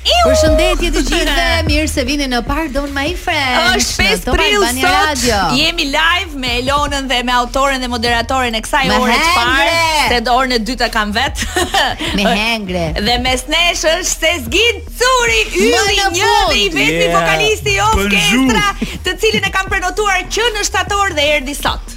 Përshëndetje të gjithëve, mirë se vini në Pardon My French. Është 5 prill sot. Radio. Jemi live me Elonën dhe me autoren dhe moderatoren e kësaj ore të parë. Se orën e dytë kam vet. me hengre. Dhe mes nesh është Sezgin Curi, ylli i një dhe i vetmi yeah. vokalisti i Offchestra, të cilin e kam prenotuar që në shtator dhe erdhi sot.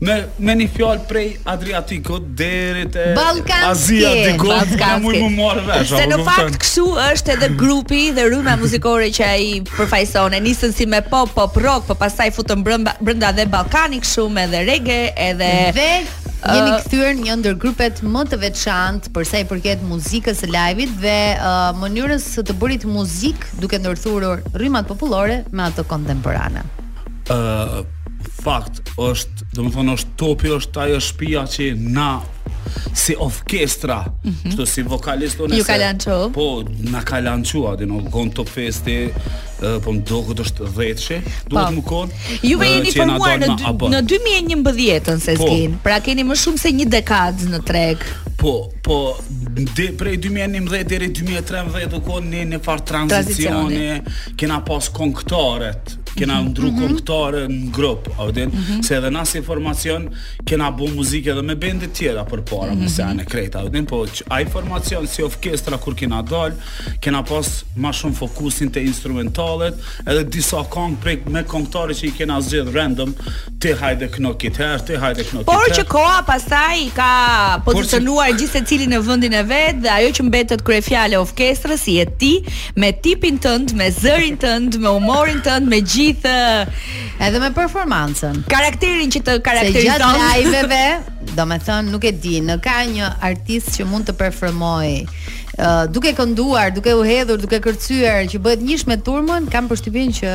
Me me një fjalë prej Adriatikut deri te Azia diku, ne mujmë me marrë vesh. Se në fakt kështu është edhe grupi dhe rryma muzikore që ai përfaqëson. Nisën si me pop, pop rock, po pastaj futën brenda dhe ballkanik shumë edhe reggae, edhe dhe jeni kthyer një ndër grupet më të veçantë për sa i përket muzikës së live-it dhe uh, mënyrës së të bërit muzikë duke ndërthurur rrymat popullore me ato kontemporane. fakt është, do më thonë është topi është ajo shpia që na si Offchestra, mm -hmm. kështu si vokalist unë. Ju ka lançu. Po, na ka lançu atëherë u kon Top Festi, po më duket është 10 duhet po. më kon. Ju jeni formuar në në 2011-ën Sezgin. Pra keni më shumë se një dekadë në treg. Po, po de, prej 2011 deri 2013 u kon në një far tranzicioni, kena pas kongtarët. kena mhm. ndru mm -hmm. kongëtarë në grup, a e din, mm -hmm. se edhe na si formacion kena bu muzikë edhe me bende tjera përpara, mm -hmm. me Zanën e krejta, a e din, po që ai formacion si Offchestra kur kena dal, kena pas ma shumë fokusin te instrumentalet, edhe disa kong prej me kongëtarë që i kena zgjedh random, Ti hajde kno kit her, ti hajde kno kit Por që koha pastaj i ka pozicionuar gjithë secilin në vendin e vet dhe ajo që mbetet kryefjalë e Offchestrës je ti me tipin tënd, me zërin tënd, me humorin tënd, me gjithë edhe me performancën. Karakterin që të karakterizon. Se gjatë live-eve, domethënë nuk e di, në ka një artist që mund të performojë uh, duke kënduar, duke u hedhur, duke kërcyer që bëhet njësh me turmën, kam përshtypjen që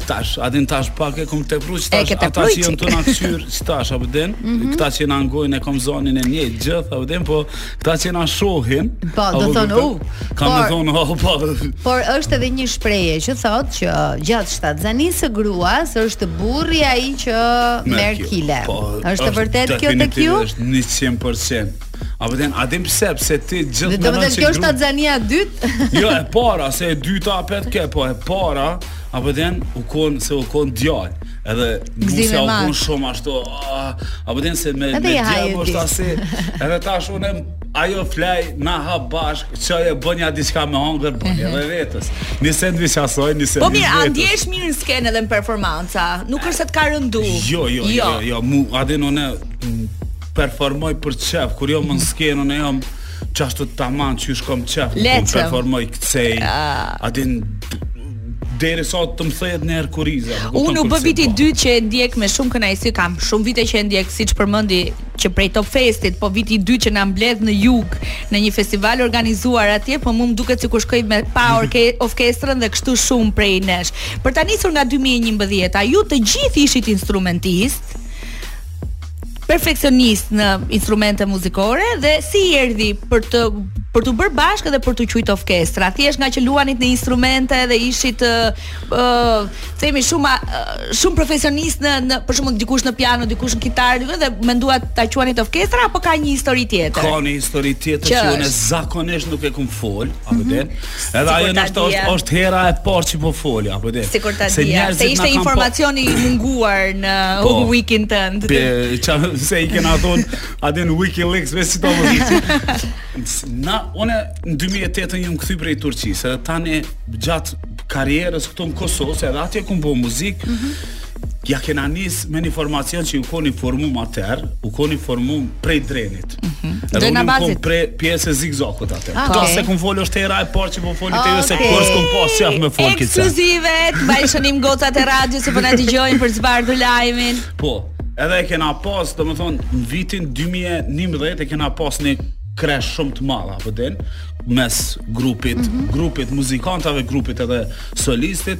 Tash, a din tash pak e kom tepru që tash ata që janë tu na kqyr që tash, a din, mm -hmm. këta që na ngojnë e kom zonin e njëjtë gjithë, a din, po këta që na shohin, po, do thonë, u, kam por, thonë, oh, po. Por është edhe një shprehje që thotë që gjatë shtatzanisë së gruas është burri ai që merr kile. Po, është, është vërtet kjo tek ju? Është 100%. A po din, a din pse, pse ti gjithmonë Do të thotë kjo është shtatzania e dytë? Jo, e para, se e dyta apet ke, po e para, A po din u kon se u kon djal, edhe nusja u kon shumë ashtu. A po din se me me djal po shtasi. Edhe tash unë ajo flaj na ha bashk, çoja e bonja diçka me hongër po edhe vetës. Ni sendviç asaj, ni send. Po mirë, a ndjehesh mirë në skenë edhe në performanca? Nuk është se të ka rëndu. Jo, jo, jo, jo, jo mu a din unë performoj për qef, kur jom në skenë unë jam qashtu tamam, qysh kom qef, performoj kthej. Ah. A din Derisa të më thehet një herë kurrizi Unë u bë viti po. i dytë që e ndjek me shumë kënaqësi kam Shumë vite që e ndjek siç përmendi që prej Top Festit Po viti i dytë që na mbledh në jug Në një festival organizuar atje Po mu më duke sikur shkoj me pa orke, Offchestrën dhe kështu shumë prej nesh Për ta nisur nga 2011 A ju të gjithë ishit instrumentistë perfeksionistë në instrumente muzikore dhe si i erdhi për të për t'u bërë bashkë dhe për t'u qujt Offchestra. Thjesht nga që luanit në instrumente dhe ishit ë uh, themi shumë uh, shumë profesionistë në, në për shembull dikush në piano, dikush në kitarë, dikush dhe menduat ta quanit Offchestra apo ka një histori tjetër? Ka një histori tjetër që, që unë zakonisht nuk e kum fol, a mm -hmm. Edhe ajo na është është hera e parë që po fol, a po di. Sikur ta di. Se ishte informacioni i munguar në po. Wikin tënd. Pe çfarë se i kena thon atë në WikiLeaks me si Na unë në 2008 jam kthy prej Turqisë, edhe tani gjatë karrierës këtu në Kosovë, edhe atje kum bo muzikë. Mm -hmm. Ja kena nis me një formacion që u kon i formum atherë, u kon i formum prej Drenit. Mm -hmm. Dren Abazit. Pre pjesë e Zig Zagut atë. Ah, okay. s'e kum fol është hera e parë që po fol te ju se kurrë s'kum pas qef me fol këtë. Ekskluzive, të mbajnë shënim gocat e radios se po na dëgjojnë për të zbardh lajmin. Po, edhe e kena pas, domethonë, në vitin 2011 e kena pas një crash shumë të madh a po din mes grupit, mm -hmm. grupit muzikantave, grupit edhe solistit,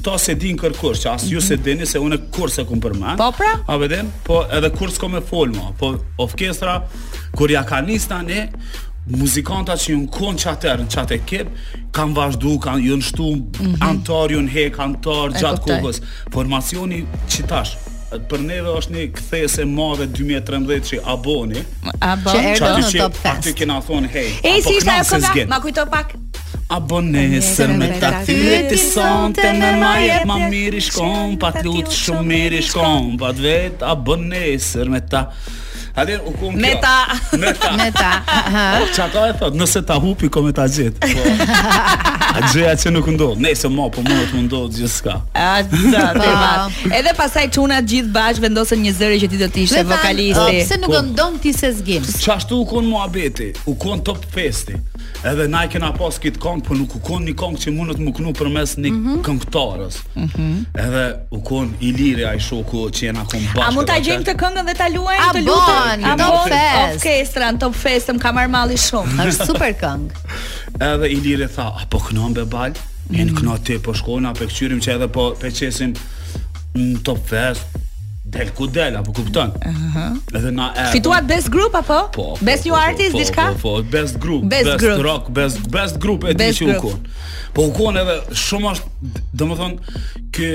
Kto s'e din kërkush, që as ju s'e dini se unë kurrë s'e kum përmend. Po pra? A vjen? Po edhe kurrë s'kom me fol ma. Po Offchestra kur ja ka nis tani, muzikanta që janë kon qatherë në qat ekip kanë vazhdu, kanë janë shtu mm -hmm. antar janë he antar gjatë kohës. Formacioni që tash për neve është një kthesë e madhe 2013 që A boni. A boni që erdhi në Top Fest. Aty kena thonë hey. Ej, si ishte ajo kënga? Ma kujto pak. A bon nesër me ta kthy e ti sonte me ma jep ma mirë ish kon pa t'lut shumë mirë ish kon pa t'vet a bon nesër me ta Ate, u kon Me ta Me ta Me ta po, Qa ka e thot, nëse ta hupi kom me ta gjet po. A gjëja që nuk ndodh Nese ma, po mund të ndodh gjithçka A, da, të mat Edhe pasaj çunat gjithë bashkë vendosën njëzëri që ti do t'ishe vokalisti Pse nuk po këndon ti Zgjim Qashtu u kon muhabeti U kon Top Festi Edhe na e kemi pas këtë këngë, po nuk u kon një këngë që mundet me u knu përmes një mm -hmm. këngëtarës. Mm -hmm. Edhe u kon Iliri a i shoku që jena kon bashkë. A mund ta gjejmë këtë këngën dhe ta luajmë të lutem? A bon, Top Fest. Offchestra, në Top Fest, më ka marrë mali shumë. është super këngë. Edhe Iliri tha, a po knon be bal? Mm -hmm. Në knon ti, po shkojmë, e pe kqyrim që edhe po pe qesim në Top Fest. Del ku del, a po kupton? Ëhë. Edhe na e. Fituat Best Group apo? Po. po best po, New po, Artist diçka? Po, po, Best Group, Best, best group. Rock, Best Best Group e di që u kon. Po u kon edhe shumë është, domethën ky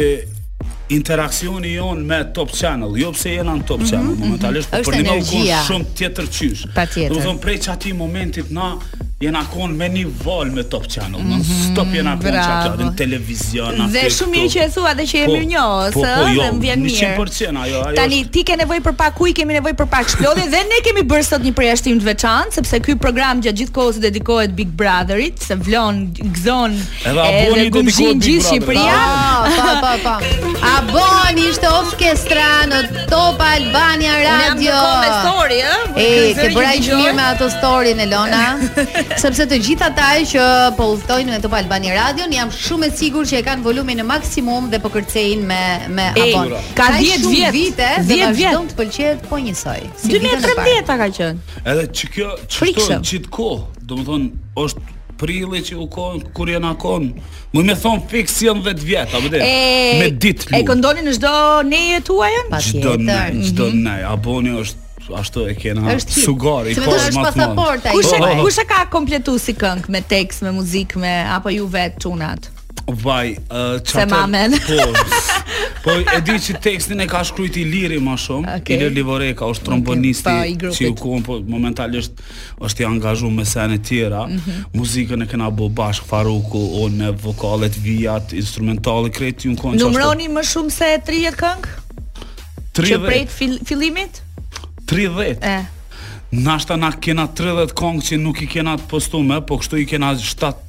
interaksioni jon me Top Channel, jo pse jena në Top mhm, Channel, mm -hmm, momentalisht mm -hmm. për një kohë shumë tjetër qysh. Patjetër. Domethënë prej qati momentit na jena kon me një valë me Top Channel. Mm -hmm, nonstop jena kon qaty në televizion, në Dhe shumë mirë që e thua dhe që je po, mirënjohës, po, po, jo, më vjen mirë. 100% ajo, ajo. Tani ti ke nevojë për pak ujë, kemi nevojë për pak shplodhje dhe ne kemi bërë sot një përjashtim të veçantë sepse ky program gjatë gjithë kohës i dedikohet Big Brotherit, se vlon, gëzon Edhe A bon do të shkojë gjithë Shqipëria. Pa pa pa. A bon ishte Offchestra në Top Albania Radio. Unë kam me story, ë? E ke bërë mirë me ato story-t Lona. Sepse të gjithë ata që po udhtojnë në Top Albania Radio, jam shumë e sigurt që e kanë volumin në maksimum dhe po kërcejnë me me A bon. Ka 10 vjet, vite, 10 vjet të pëlqejë po njësoj. Si 2013 ka qenë. Edhe qikjo, qikjo, qit kohë, domethënë është Prilli që u kon, kur jena kon. Domethënë fiks janë 10 vjet, apo dhe. Me ditë lu. E këndoni në çdo neje tuajën? Çdo neje, çdo mhm. neje. A bon është ashtu e kena është sugar i kohë më të madh. Kush e kush e ka kompletuar si këngë me tekst, me muzikë, me apo ju vetë çunat? Vaj, uh, çfarë? S'e maj men. Po, po e di që tekstin e ka shkrujt Iliri më shumë. Okay. Ilir Livoreka është trombonisti okay, që u kon po momentalisht është i angazhu me sene të tjera, mm -hmm. muzikën e kena bo bashk Faruku, unë, vokalet, vijat, instrumentale, krejt u kon Numroni më shumë se 30 këng? 30? Që prej fil fillimit? 30? E. Nashta na kena 30 kongë që nuk i kena të postume, po kështu i kena 7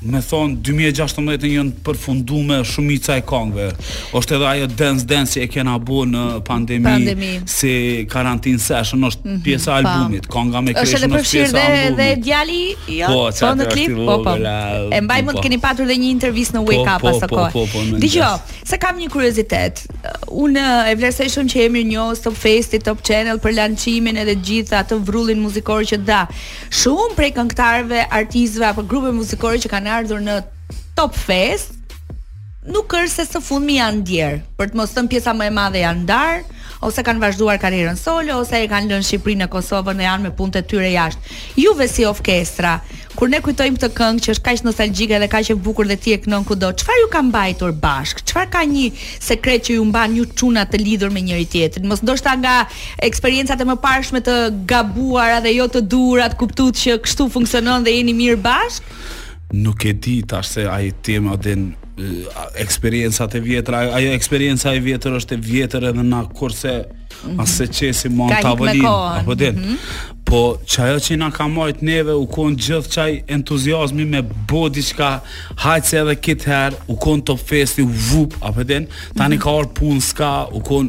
Domethënë, 2016 jenë përfundu me shumica e kongëve. është edhe ajo dance dance që e kena bo në pandemi, pandemi. si karantin session, është mm -hmm, pjesë e albumit. Konga me Kreshën është edhe pjesë e, albumit. dhe djali, ja, po, po në klip, po, po. E mbaj mend po. keni patur dhe një intervistë në Wake po, Up, po, atë po, kohë. Po, po, po, Dëgjo, se kam një kuriozitet, unë e vlerësoj shumë që e mirënjeh Top Festin, Top Channel, për lançimin edhe gjithë atë vrullin muzikor që dha. Shumë prej këngëtarëve, artistëve apo grupeve muzikore që kanë ardhur në Top Fest nuk është se së fundmi janë ndjerë, për të mos thënë pjesa më e madhe janë ndarë, ose kanë vazhduar karrierën solo, ose e kanë lënë Shqipërinë e Kosovën dhe janë me punët e tyre jashtë. Juve si orkestra, kur ne kujtojmë këtë këngë që është kaq nostalgjike dhe kaq e bukur dhe ti e këndon kudo, çfarë ju ka mbajtur bashkë? Çfarë ka një sekret që ju mban ju çuna të lidhur me njëri tjetrin? Mos ndoshta nga Eksperiencat e mëparshme të gabuara dhe jo të duhura të kuptuat që kështu funksionon dhe jeni mirë bashkë? Nuk e di tash se ai tim a din eksperiencat e vjetra, ajo eksperienca e vjetër është e vjetër edhe na kurse mm -hmm. asi që s'i mon n'tavolin, a po din. Mm -hmm. Po, që ajo që na ka majtë neve, u konë gjithë qaj entuziasmi me bo diqka, hajt se edhe kitë herë, u konë top festi, u vup, a po din, tani mm -hmm. ka orë punë, s'ka, u konë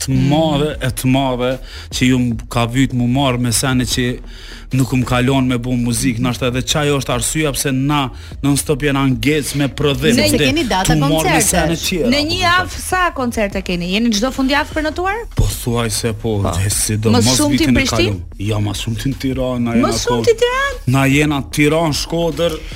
të madhe e të madhe që u ka vyt m'u marr me sene që nuk mun kalon me bu muzik është edhe qaj është arsyja pse na non stop jena ngec me prodhim se që keni data koncerte në një javë sa koncerte keni jeni çdo fundjavë prenotuar pothuajse po po. Po. sidomos shumë ti në prishtin ja jo, më shumti në Tiranë më shumti Tiranë na jena Tiranë Shkodër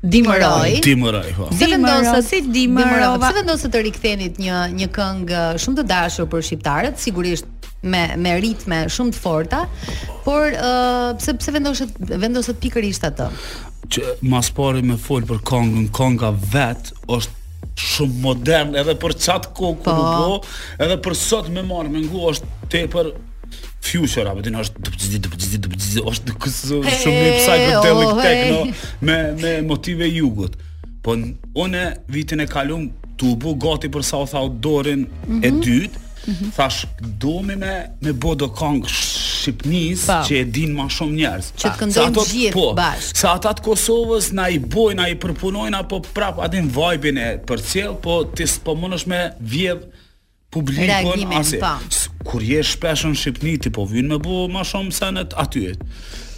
Dimëroj. Dimëroj, po. Si vendosa si Dimëroj. Si vendosët të rikthenit një një këngë uh, shumë të dashur për shqiptarët, sigurisht me me ritme shumë të forta, por ë uh, pse pse vendosët vendosët pikërisht atë? Qe ma s'pari me fol për kangën, kanga vet është shumë modern edhe për qat kohë po. nuk po, edhe për sot me marr me ngu është tepër Future a po din është dëpxhdi dëpxhdi dëpxhdi është në kësë shumë një psychedelic oh, techno me, me motive t'jugut po une vitin e kalum tu u bo gati për South Outdoorin mm -hmm. e mhm. dytë mm -hmm. thash do me me bo do kangë t'Shqipnisë po. që e din ma shumë njerës që të këndojnë gjithë po, bashkë se ato t'Kosovës na i bojnë, na i përpunojnë a po prap a din vajbin e përcjell po ti s'po munesh me vjedhë publikun asi. Po. Kur je shpesh në Shqipëni ty po t'vjen me bo më shumë sene aty.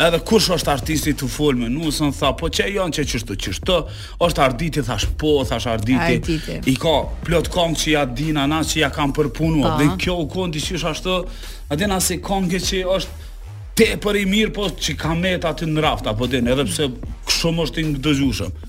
Edhe kush është artisti tu fol me nusën, tha, po qe janë qe qështu qështu, është arditi thash po, thash arditi. arditi. I ka plot kongë që ja din ato që ja kam përpunu. Po. Dhe kjo u kon diçish ashtu, a din asi kongë që është tepër i mirë po që ka met aty në raft a po din, edhe pse shumë është i ndëgjushëm.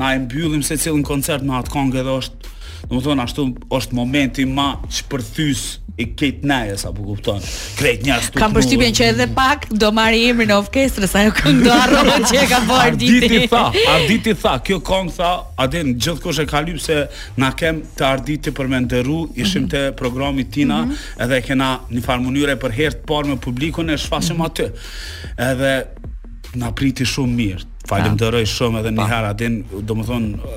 Na e mbyllim secilin koncert me atë kongë edhe është, domethonë, ashtu është momenti ma që përthys i këtë neje, sa po kupton, krejt një ashtu Kam përshtypjen që edhe pak do marri emrin e Offkestrës, ajo këngë do harrojnë që e ka pas Arditi. Arditi tha, Arditi tha, kjo kongë tha, a din, gjithkush e ka lypë se na kem te Arditi për me ndërru, ishim mhm. te programi i tina, mhm. edhe kena një farë mënyre për herë të parë me publikun e shfaqshim mhm. aty. Edhe na priti shumë mirë. Falemnderoj shumë edhe niher, a din, domethonë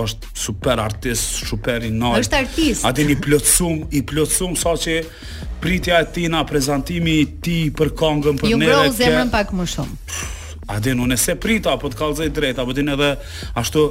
është super artist, super i madh. Është artist. A din i plotsum, i plotsum saqë pritja e tina, prezantimi i tij për këngën për ne. Ju ngrohu zemrën pak më shumë. A din, unë s'e prita, po të kallzoj drejt, a po din edhe ashtu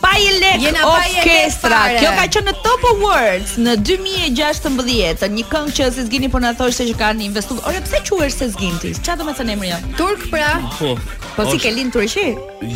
Pa i lek Jena pa i lek Offkestra. fare. Kjo ka qenë në Top Awards në 2016, një këngë që Sezgini po na thoshte që kanë investuar. Ore pse quhesh Sezgin ti? Çfarë do të thënë emri jot? Turk pra. Po. Po s'ke lind Turqi?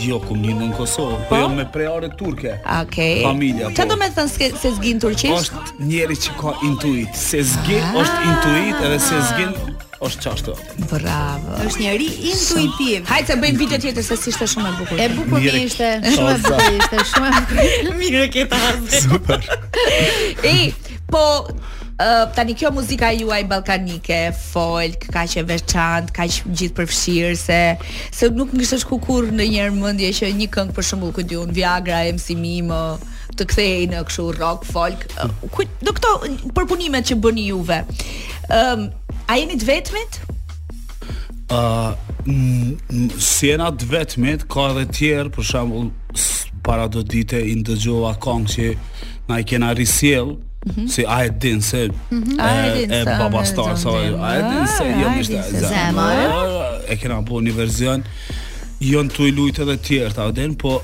Jo, kum le në Kosovë, po jom me prejardhje turke. Okej. Familja, po. Çfarë do të thënë Se- Sezgin turqisht? Është njeri që ka intuitë. Sezgi është intuitë edhe Sezgin është qashtu. Bravo. Është njeri intuitiv. Hajde të vëmë videon tjetër se si ishte shumë e bukur. E bukur Mire... ishte, shumë e bukur ishte, shumë e bukur. Mirë që ta hamë. Super. Ej, po Uh, tani kjo muzika juaj ballkanike, folk, kaq e veçantë, kaq gjithëpërfshirëse, se nuk më kishte shku kurrë ndonjëherë mendja që një këngë për shembull, ku di unë, Viagra, MC Mimo, të kthehej në kështu rock, folk. Po këto përpunimet që bëni juve? Ëm, um, a jeni të vetmit? Ë, uh, s'jena të vetmit, ka edhe të tjerë, për shembull, para do dite i ndëgjova kongë që na i kena risjell, Mm -hmm. si a e din se mm -hmm. e, e, e baba star sa a e din se jo mishte zemër e kena bo një version, jon tu i lujt edhe tjerë ta den po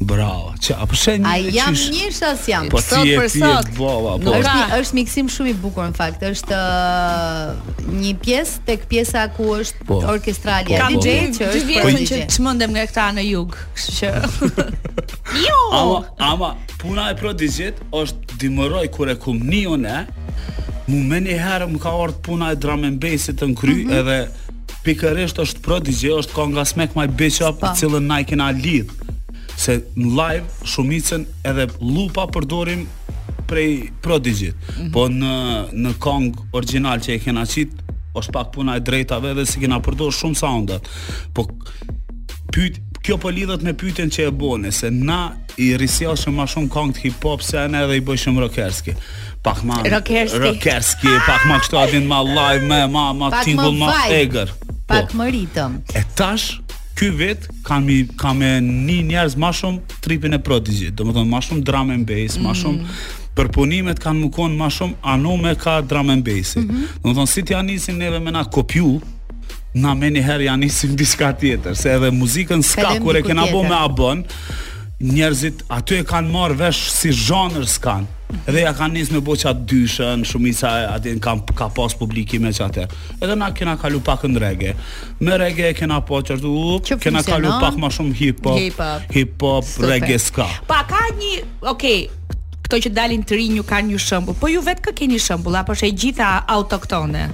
Bravo. Ça, po se një. Ai jam një shas jam. Po sot për sot. Bova, po. Është është miksim shumë i bukur në fakt. Është uh, një pjesë tek pjesa ku është po, orkestrali. Po, Kam po, gjetur që është po, që çmendem nga këta në jug, kështu që. jo. Ama, ama puna e Prodigy-t është, dmth aj kur e kum ni une. Mu më një herë më ka ardhë puna e drum and bass-it t'n'kry mm -hmm. edhe Pikërisht është Prodigy, është konga Smack My Bitch Up, të cilën na i kena lidh. Se në live shumicën edhe lupa përdorim prej Prodigy-t. Mm -hmm. Po në në kongë origjinale që e kena qit, është pak puna e drejtave dhe s'i kena përdor shumë soundat. Po pyet Kjo po lidhet me pyetjen që e bone se na i risjellshëm ma shumë kongë të hip hop-it, sene edhe i bojshëm rockerski. Pak ma rokerski rokerski Pak ma kështu a din ma live me ma ma tingull ma egër Pak po. më ritëm E tash Ky vit ka mi ka me një njerëz më shumë tripin e prodigjit, domethënë më shumë drum and bass, më mm. shumë përpunimet kanë me kon më shumë anume ka drum and bass. Mm -hmm. Domethënë si ti ja nisin neve me na kopju, na me një herë ja nisim diçka tjetër, se edhe muzikën s'ka kur e kena bo me u bo, njerëzit aty e kanë marrë vesh si zhanër s'kan. Edhe ja kanë nisë me bo qat dyshën, shumica aty n'Kosovë ka pas publikime qatër. Edhe na kena kalu pak në rege. Me rege e kena bo që ashtu, up, që kena kalu pak ma shumë hip-hop, hip-hop, hip rege ska. Pa po, ka një, okej, okay, këto që dalin të rinj ju kanë një shëmbull, po ju vetë kë keni shëmbull, apo është e gjitha autoktone?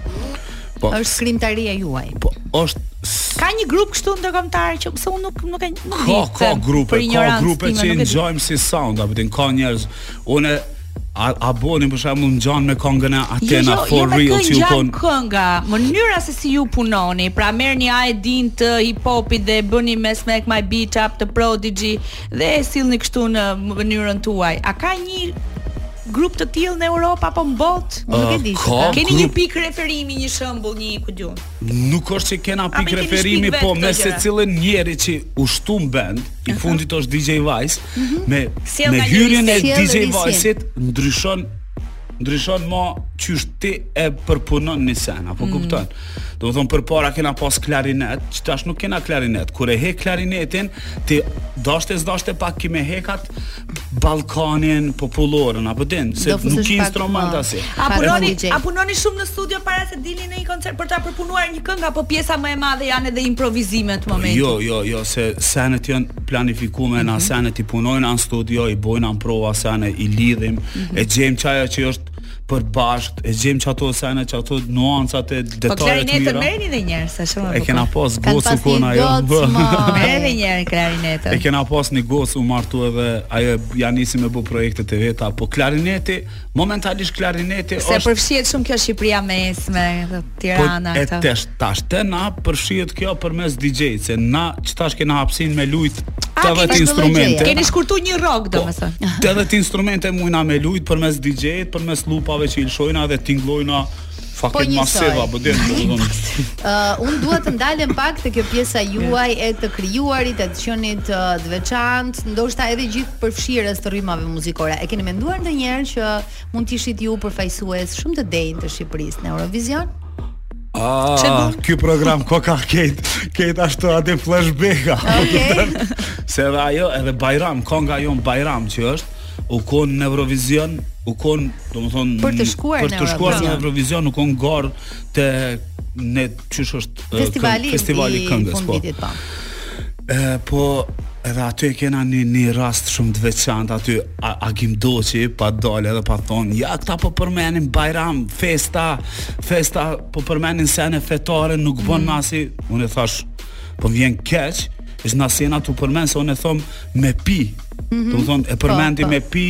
Po. Është krimtaria juaj. Po, është Ka një grup kështu ndërkombëtar që pse unë nuk nuk e nuk di. Ka ka grupe, ka grupe që i ngjajmë si sound, apo a din ka njerëz. Unë a, a boni për shembull ngjan me këngën e jo, Atena jo, jo, for jo, real që ju kon kënga, mënyra se si ju punoni, pra merrni idenë të hip hopit dhe e bëni me Smack My Bitch Up të Prodigy dhe e sillni kështu në mënyrën tuaj. A ka një grup të tillë në Europë apo në botë, nuk e ah, di. Ka, keni një pikë referimi, një shembull, një ku di unë. Nuk është se kena pikë referimi, po me secilin njeri që u shtu n'bend, i fundit është DJ Vice, mhm. me me hyrjen e DJ Vice-it ndryshon ndryshon mënyra qysh ti e përpunon ni sen, a po mm. kupton? Domethon përpara kena pas klarinet, që tash nuk kena klarinet. Kur e hek klarinetin, ti deshte s'deshte pak ki me hek at, Ballkanin popullorën a po din se nuk ki instrument po. asi. A punoni a punoni shumë në studio para se dilni në një koncert për ta përpunuar një këngë apo pjesa më e madhe janë edhe improvizime të momentit. Jo, jo, jo, se senet janë planifikume mm -hmm. na mhm. senet i punojna n' studio, i bojna n' prova sene, i lidhim, mm -hmm. e gjejmë qaja që është për bashkë e gjem qato sene qato nuancat e po detajet e mira. Po merrni edhe një herë sa shumë. E kena pas gocën ku na jo. Merrni edhe një herë klarinetën. E kena pas ni gocë u martu edhe ajo ja nisi me bo projektet e veta, po klarineti momentalisht klarineti është Se përfshihet shumë kjo Shqipëria e mesme. Tirana po, këtë. Tash tash të na përfshihet kjo përmes DJ-it, se na qetash kena hapsinë me lujt tjetër instrumente. Keni shkurtu një rrogë, domethënë. Tjetër instrumente mujna me lujt përmes DJ-it, përmes lupave që i lëshojna dhe tinglojna Po masive, po dhe në Unë dua të ndalem pak te kjo pjesa juaj e të krijuarit, e të qënit të veçantë, ndoshta edhe gjithëpërfshirës të rrymave muzikore. E keni menduar ndonjëherë që Mund të ishit ju përfaqësues shumë të denjë të Shqipërisë në Eurovision? Ah, ky program koka kejt, kejt ashtu atë flashback. Okej. Se edhe ajo, edhe Bajram, konga jonë Bajram që është, u kon në Eurovision, u kon, domethonë, për të shkuar, për të shkuar në Eurovision, u kon garë te ne qysh është festivali, uh, festivali i këngës, po. fundvitit, po. po. E, po, edhe aty e kena një, një rast shumë të veçant aty a, Agim Doçi pat dalë edhe pat thonë ja këta po përmendin Bajram festa festa po përmendin sene fetare nuk mm. bon masi unë e thash po vjen keq është në sena të përmend se unë e thom me pi mm -hmm. domethonë e përmendi po, po. me pi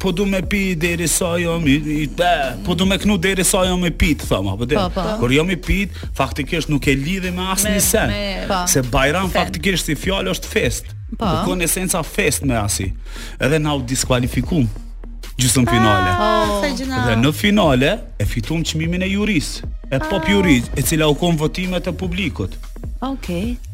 po du me pi deri sa jam i, i te, po du me knu deri sa jam i pit, thamë, apo dhe, po, po. kur jam i pit, faktikisht nuk e lidhe me asnjë sen, po. se Bajram faktikisht si fjalë është fest, po. nuk u kon esenca fest me asi, edhe na u diskualifikum, gjysmë ah, finale, oh. dhe në finale, e fitum çmimin e juris, e pop ah. juris, e cila u kon votimet e publikut. Okej. Okay.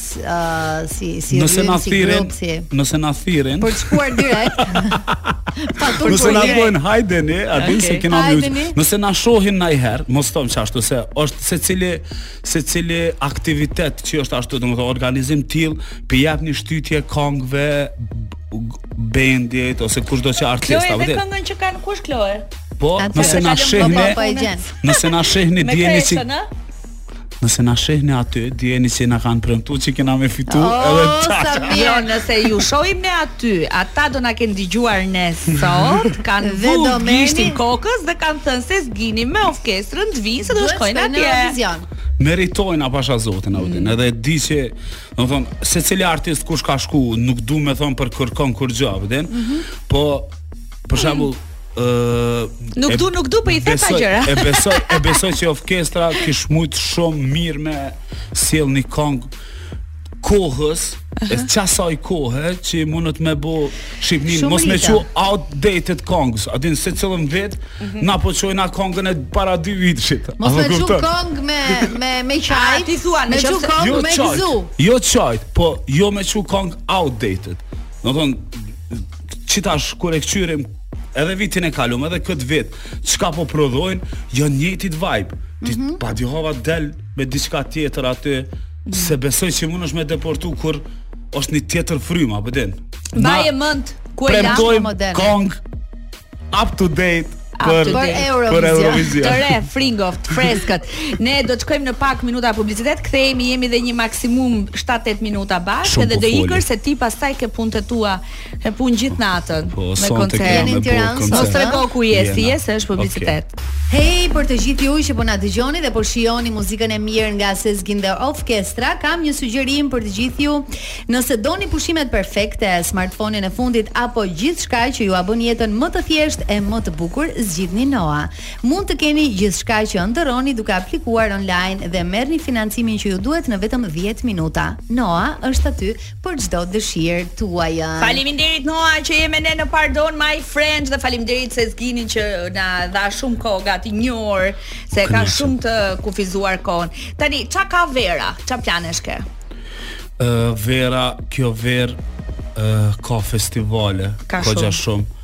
si si nëse na thirrin si nëse na thirrin për të shkuar direkt pa të nëse na thonë hajde ne a din se kena me mujt nëse na shohin najherë mos thon qashtu se është secili secili aktivitet që është ashtu domethënë organizim i till për jep një shtytje kongve bendit ose kushdo që artista apo dhe këngën që kanë kush Kloe po nëse na shihni nëse na shihni dijeni si Nëse na shihni aty, dijeni se na kanë premtuar që kena me fitu oh, edhe ta. Sa mirë, nëse ju shohim ne aty, ata do na kenë dëgjuar ne sot, kanë dhe do me ishtin kokës dhe kanë thënë zgjidhni me Ofkestrën të vinë se do shkojnë atje. Eurovizion. Meritojnë pasha zotin a din mm. edhe e di që, do thon, secili artist kush ka shku, nuk du me thon për kërkon kurgjë, vjen. Mm -hmm. Po për shembull, mm. Ëh, nuk du, nuk du, po i the pa gjëra. E besoj, e besoj që Ofkestra kish mujt shumë mirë me sjell një këngë kohës, uh -huh. qasaj kohë që mundet me bo shqipnin, mos me çu outdated kongë, a din secilin vit, uh mhm. -huh. na po çojnë atë kongën e para dy vitesh. Mos me çu këngë me, me, me qajt, a, ti thua, me çu këngë jo me gëzu. Jo qajt, po jo me çu këngë outdated. Domethonë, qitash kur e këqyrim edhe vitin e kalum edhe këtë vit çka po prodhojnë janë njëjti vibe mm -hmm. pa dihova del me diçka tjetër aty mm -hmm. se besoj që mundesh me depërtu kur është një tjetër frymë apo din mbaje mend ku e lamë modern kong up to date për Eurovision. Për Eurovision. Të re, fringo, freskët. Ne do të shkojmë në pak minuta publicitet, kthehemi jemi dhe një maksimum 7-8 minuta bashkë dhe do ikim se ti pastaj ke punët tua Ke punë gjithë natën po, me koncert në Tiranë. Mos trego ku je, si je se është publicitet. Okay. Hej, për të gjithë ju që po na dëgjoni dhe po shijoni muzikën e mirë nga Sezgin dhe Ofkestra, kam një sugjerim për të gjithë ju. Nëse doni pushimet perfekte, smartphone-in e fundit apo gjithçka që jua bën jetën më të thjeshtë e më të bukur, zgjidhni Noa. Mund të keni gjithçka që ëndërroni duke aplikuar online dhe merrni financimin që ju duhet në vetëm 10 minuta. Noa është aty për çdo dëshirë tuaj. Faleminderit Noa që je me ne në Pardon My French dhe faleminderit Sezginit që na dha shumë kohë gati një orë se e ka shumë të kufizuar kohën. Tani ça ka vera? Ça planesh ke? Ë uh, vera, kjo verë uh, ka festivale, ka, ka shumë.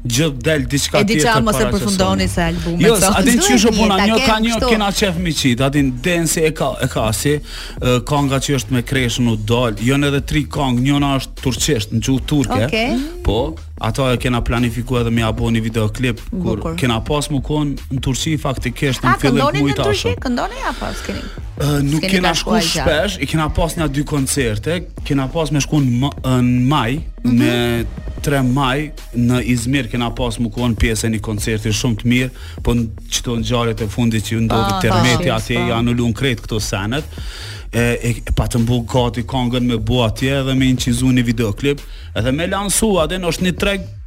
gjë del diçka tjetër para. Edi mos e përfundoni se albumet. Jo, a din çish apo na një ka një kena qef me qit, a din den se e ka e ka si kanga që është me Kreshën u dal, janë edhe tri kang, njëna është turqisht në gjuhë turke. Okay. Po, ato e kena planifikuar edhe me bo një videoklip kur kena pas me kon në Turqi faktikisht në fillim të mujit tash. Këndoni në Turqi, këndoni apo s'keni? Nuk kena shku shpesh, i kena pas nja dy koncerte, Kena pas me shku në maj, mm -hmm. me 3 maj, në Izmir kena pas me konë pjesë e një koncerti shumë të mirë, po në qëto ngjarjet e fundit që u ndodhë ah, tërmeti atje, po. janë anulu krejt këto senet, e, e, e patëm bo gati kongën me bo atje dhe me inçizu një videoklip, edhe me lansu, edhe është një treg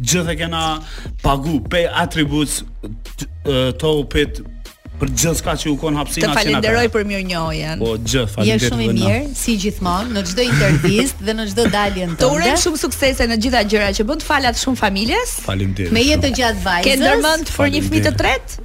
gjithë e kena pagu pe atributs to u pit për gjithë ka që u konë hapsina Të falenderoj për mirënjohjen Po gjithë falenderoj Je shumë i mirë, si gjithmonë, në çdo intervistë dhe në çdo dalje tënde Të uroj shumë suksese në gjitha gjëra që bën të fala shumë familjes Falim Me jetë të gjatë vajzës Ke ndërmend për një fmi të tretë?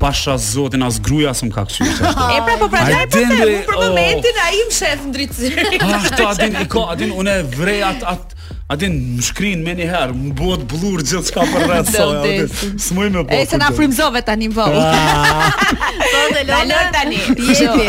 pasha zotin as gruja s'më ka kthyer se ashtu. E pra po pra dai po them, unë për oh. momentin oh. ai më shef ndritësi. Ashtu a din i ka, a din unë vrej at at a din më shkrin më një herë, më bëhet bllur gjithçka përreth sa. S'moj më bëj. Epo se na frymzove tani vë. Ah. Po të lëna tani. Jeti.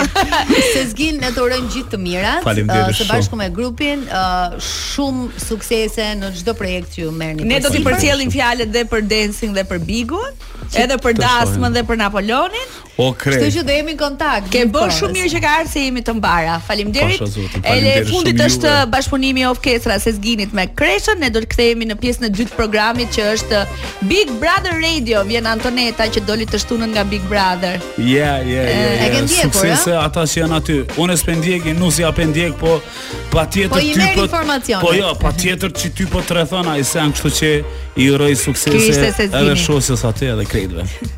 Sezgin ne të urojmë gjithë të mirat. Uh, së bashku me grupin, uh, shumë suksese në çdo projekt që ju merrni. Ne do të përcjellim fjalët dhe për dancing dhe për bigun. Edhe për dasmën dhe për Napoleonin. O kre. Kështu që do jemi në kontakt. Ke bërë shumë mirë që ke ardhur se jemi të mbara. Faleminderit. E fundit është bashkëpunimi i Ofkestra Sezginit me Kreshën. Ne do të kthehemi në pjesën e dytë të programit që është Big Brother Radio. Vjen Antoneta që doli të shtunën nga Big Brother. Ja, ja, ja. Suksese ata që janë aty. Unë s'pe ndjek, nuk s'jam pe ndjek, po Patjetër po ty po informacione. Po jo, patjetër që ty po të rrethon ai sen kështu që i uroj suksese edhe shosës atë edhe krejtëve.